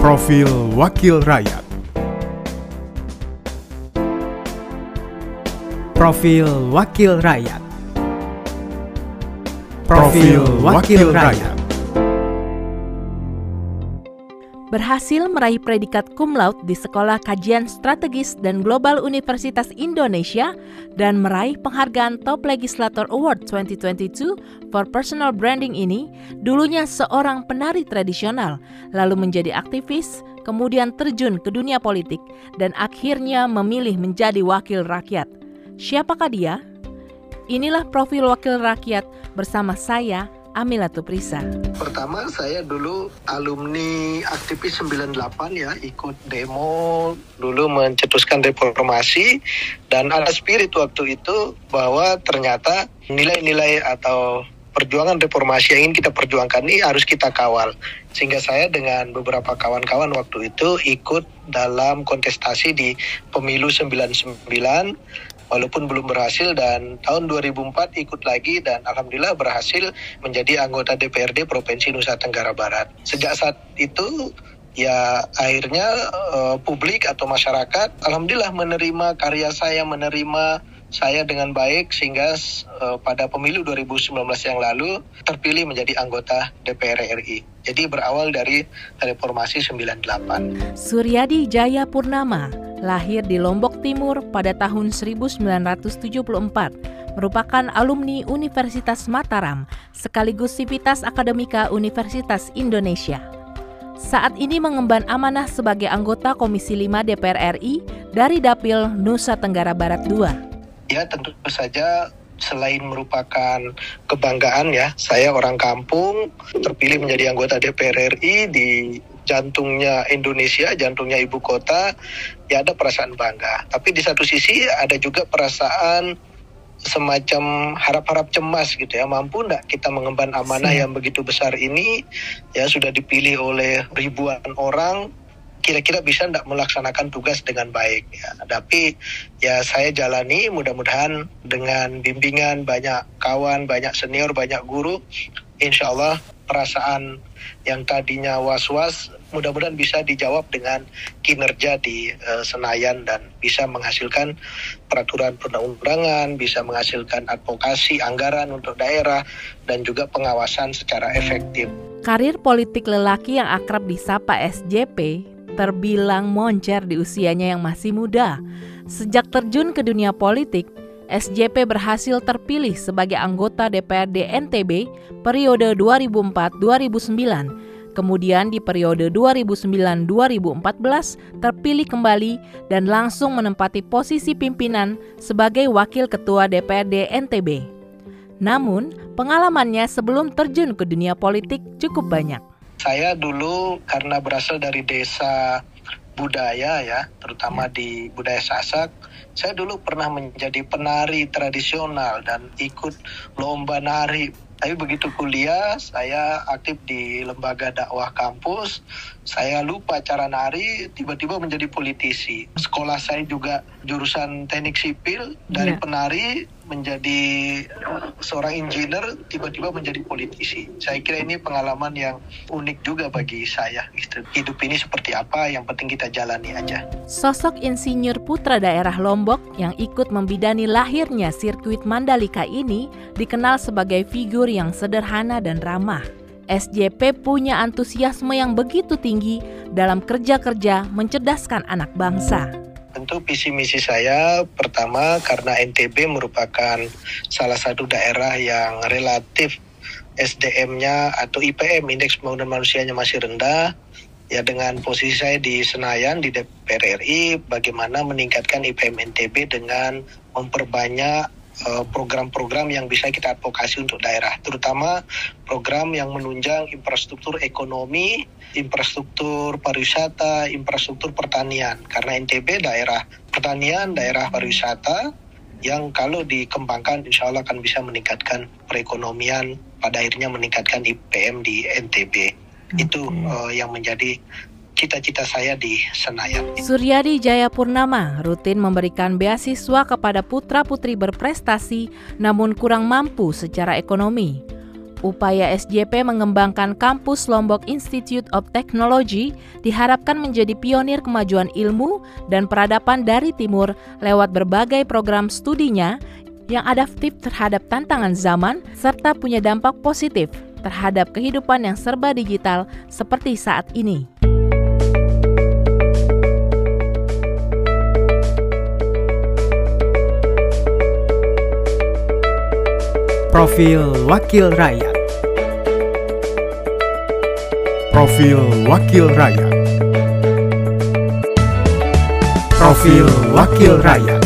Profil Wakil Rakyat. Profil Wakil Rakyat. Profil Wakil Rakyat berhasil meraih predikat cum laude di Sekolah Kajian Strategis dan Global Universitas Indonesia dan meraih penghargaan Top Legislator Award 2022 for Personal Branding ini dulunya seorang penari tradisional, lalu menjadi aktivis, kemudian terjun ke dunia politik, dan akhirnya memilih menjadi wakil rakyat. Siapakah dia? Inilah profil wakil rakyat bersama saya, Amila Tuprisa. Pertama saya dulu alumni aktivis 98 ya, ikut demo dulu mencetuskan reformasi dan ada spirit waktu itu bahwa ternyata nilai-nilai atau perjuangan reformasi yang ingin kita perjuangkan ini harus kita kawal. Sehingga saya dengan beberapa kawan-kawan waktu itu ikut dalam kontestasi di pemilu 99 walaupun belum berhasil dan tahun 2004 ikut lagi dan alhamdulillah berhasil menjadi anggota DPRD Provinsi Nusa Tenggara Barat. Sejak saat itu ya akhirnya uh, publik atau masyarakat alhamdulillah menerima karya saya, menerima saya dengan baik sehingga uh, pada pemilu 2019 yang lalu terpilih menjadi anggota DPR RI. Jadi berawal dari reformasi 98. Suryadi Jaya Purnama lahir di Lombok Timur pada tahun 1974, merupakan alumni Universitas Mataram sekaligus Sivitas Akademika Universitas Indonesia. Saat ini mengemban amanah sebagai anggota Komisi 5 DPR RI dari Dapil Nusa Tenggara Barat II. Ya, tentu saja selain merupakan kebanggaan ya, saya orang kampung terpilih menjadi anggota DPR RI di jantungnya Indonesia, jantungnya ibu kota, ya ada perasaan bangga. Tapi di satu sisi ada juga perasaan semacam harap-harap cemas gitu ya. Mampu enggak kita mengemban amanah yang begitu besar ini? Ya sudah dipilih oleh ribuan orang kira-kira bisa enggak melaksanakan tugas dengan baik ya? Tapi ya saya jalani mudah-mudahan dengan bimbingan banyak kawan banyak senior banyak guru insya Allah perasaan yang tadinya was-was mudah-mudahan bisa dijawab dengan kinerja di uh, Senayan dan bisa menghasilkan peraturan perundang-undangan, bisa menghasilkan advokasi anggaran untuk daerah dan juga pengawasan secara efektif. Karir politik lelaki yang akrab disapa SJP terbilang moncer di usianya yang masih muda. Sejak terjun ke dunia politik, SJP berhasil terpilih sebagai anggota DPRD NTB periode 2004-2009. Kemudian di periode 2009-2014 terpilih kembali dan langsung menempati posisi pimpinan sebagai wakil ketua DPRD NTB. Namun, pengalamannya sebelum terjun ke dunia politik cukup banyak. Saya dulu karena berasal dari desa budaya ya, terutama di budaya Sasak. Saya dulu pernah menjadi penari tradisional dan ikut lomba nari. Tapi begitu kuliah, saya aktif di lembaga dakwah kampus. Saya lupa cara nari, tiba-tiba menjadi politisi. Sekolah saya juga jurusan teknik sipil, dari yeah. penari menjadi seorang engineer tiba-tiba menjadi politisi. Saya kira ini pengalaman yang unik juga bagi saya. Gitu. Hidup ini seperti apa, yang penting kita jalani aja. Sosok insinyur putra daerah Lombok yang ikut membidani lahirnya sirkuit Mandalika ini dikenal sebagai figur yang sederhana dan ramah. SJP punya antusiasme yang begitu tinggi dalam kerja-kerja mencerdaskan anak bangsa. Tentu visi misi saya pertama karena NTB merupakan salah satu daerah yang relatif SDM-nya atau IPM indeks pembangunan manusianya masih rendah. Ya dengan posisi saya di Senayan di DPR RI bagaimana meningkatkan IPM NTB dengan memperbanyak program-program yang bisa kita advokasi untuk daerah, terutama program yang menunjang infrastruktur ekonomi, infrastruktur pariwisata, infrastruktur pertanian. Karena NTB daerah pertanian, daerah pariwisata yang kalau dikembangkan insya Allah akan bisa meningkatkan perekonomian, pada akhirnya meningkatkan IPM di NTB. Okay. Itu uh, yang menjadi cita-cita saya di Senayan. Suryadi Jayapurnama rutin memberikan beasiswa kepada putra-putri berprestasi namun kurang mampu secara ekonomi. Upaya SJP mengembangkan kampus Lombok Institute of Technology diharapkan menjadi pionir kemajuan ilmu dan peradaban dari timur lewat berbagai program studinya yang adaptif terhadap tantangan zaman serta punya dampak positif terhadap kehidupan yang serba digital seperti saat ini. Profil Wakil Rakyat. Profil Wakil Rakyat. Profil Wakil Rakyat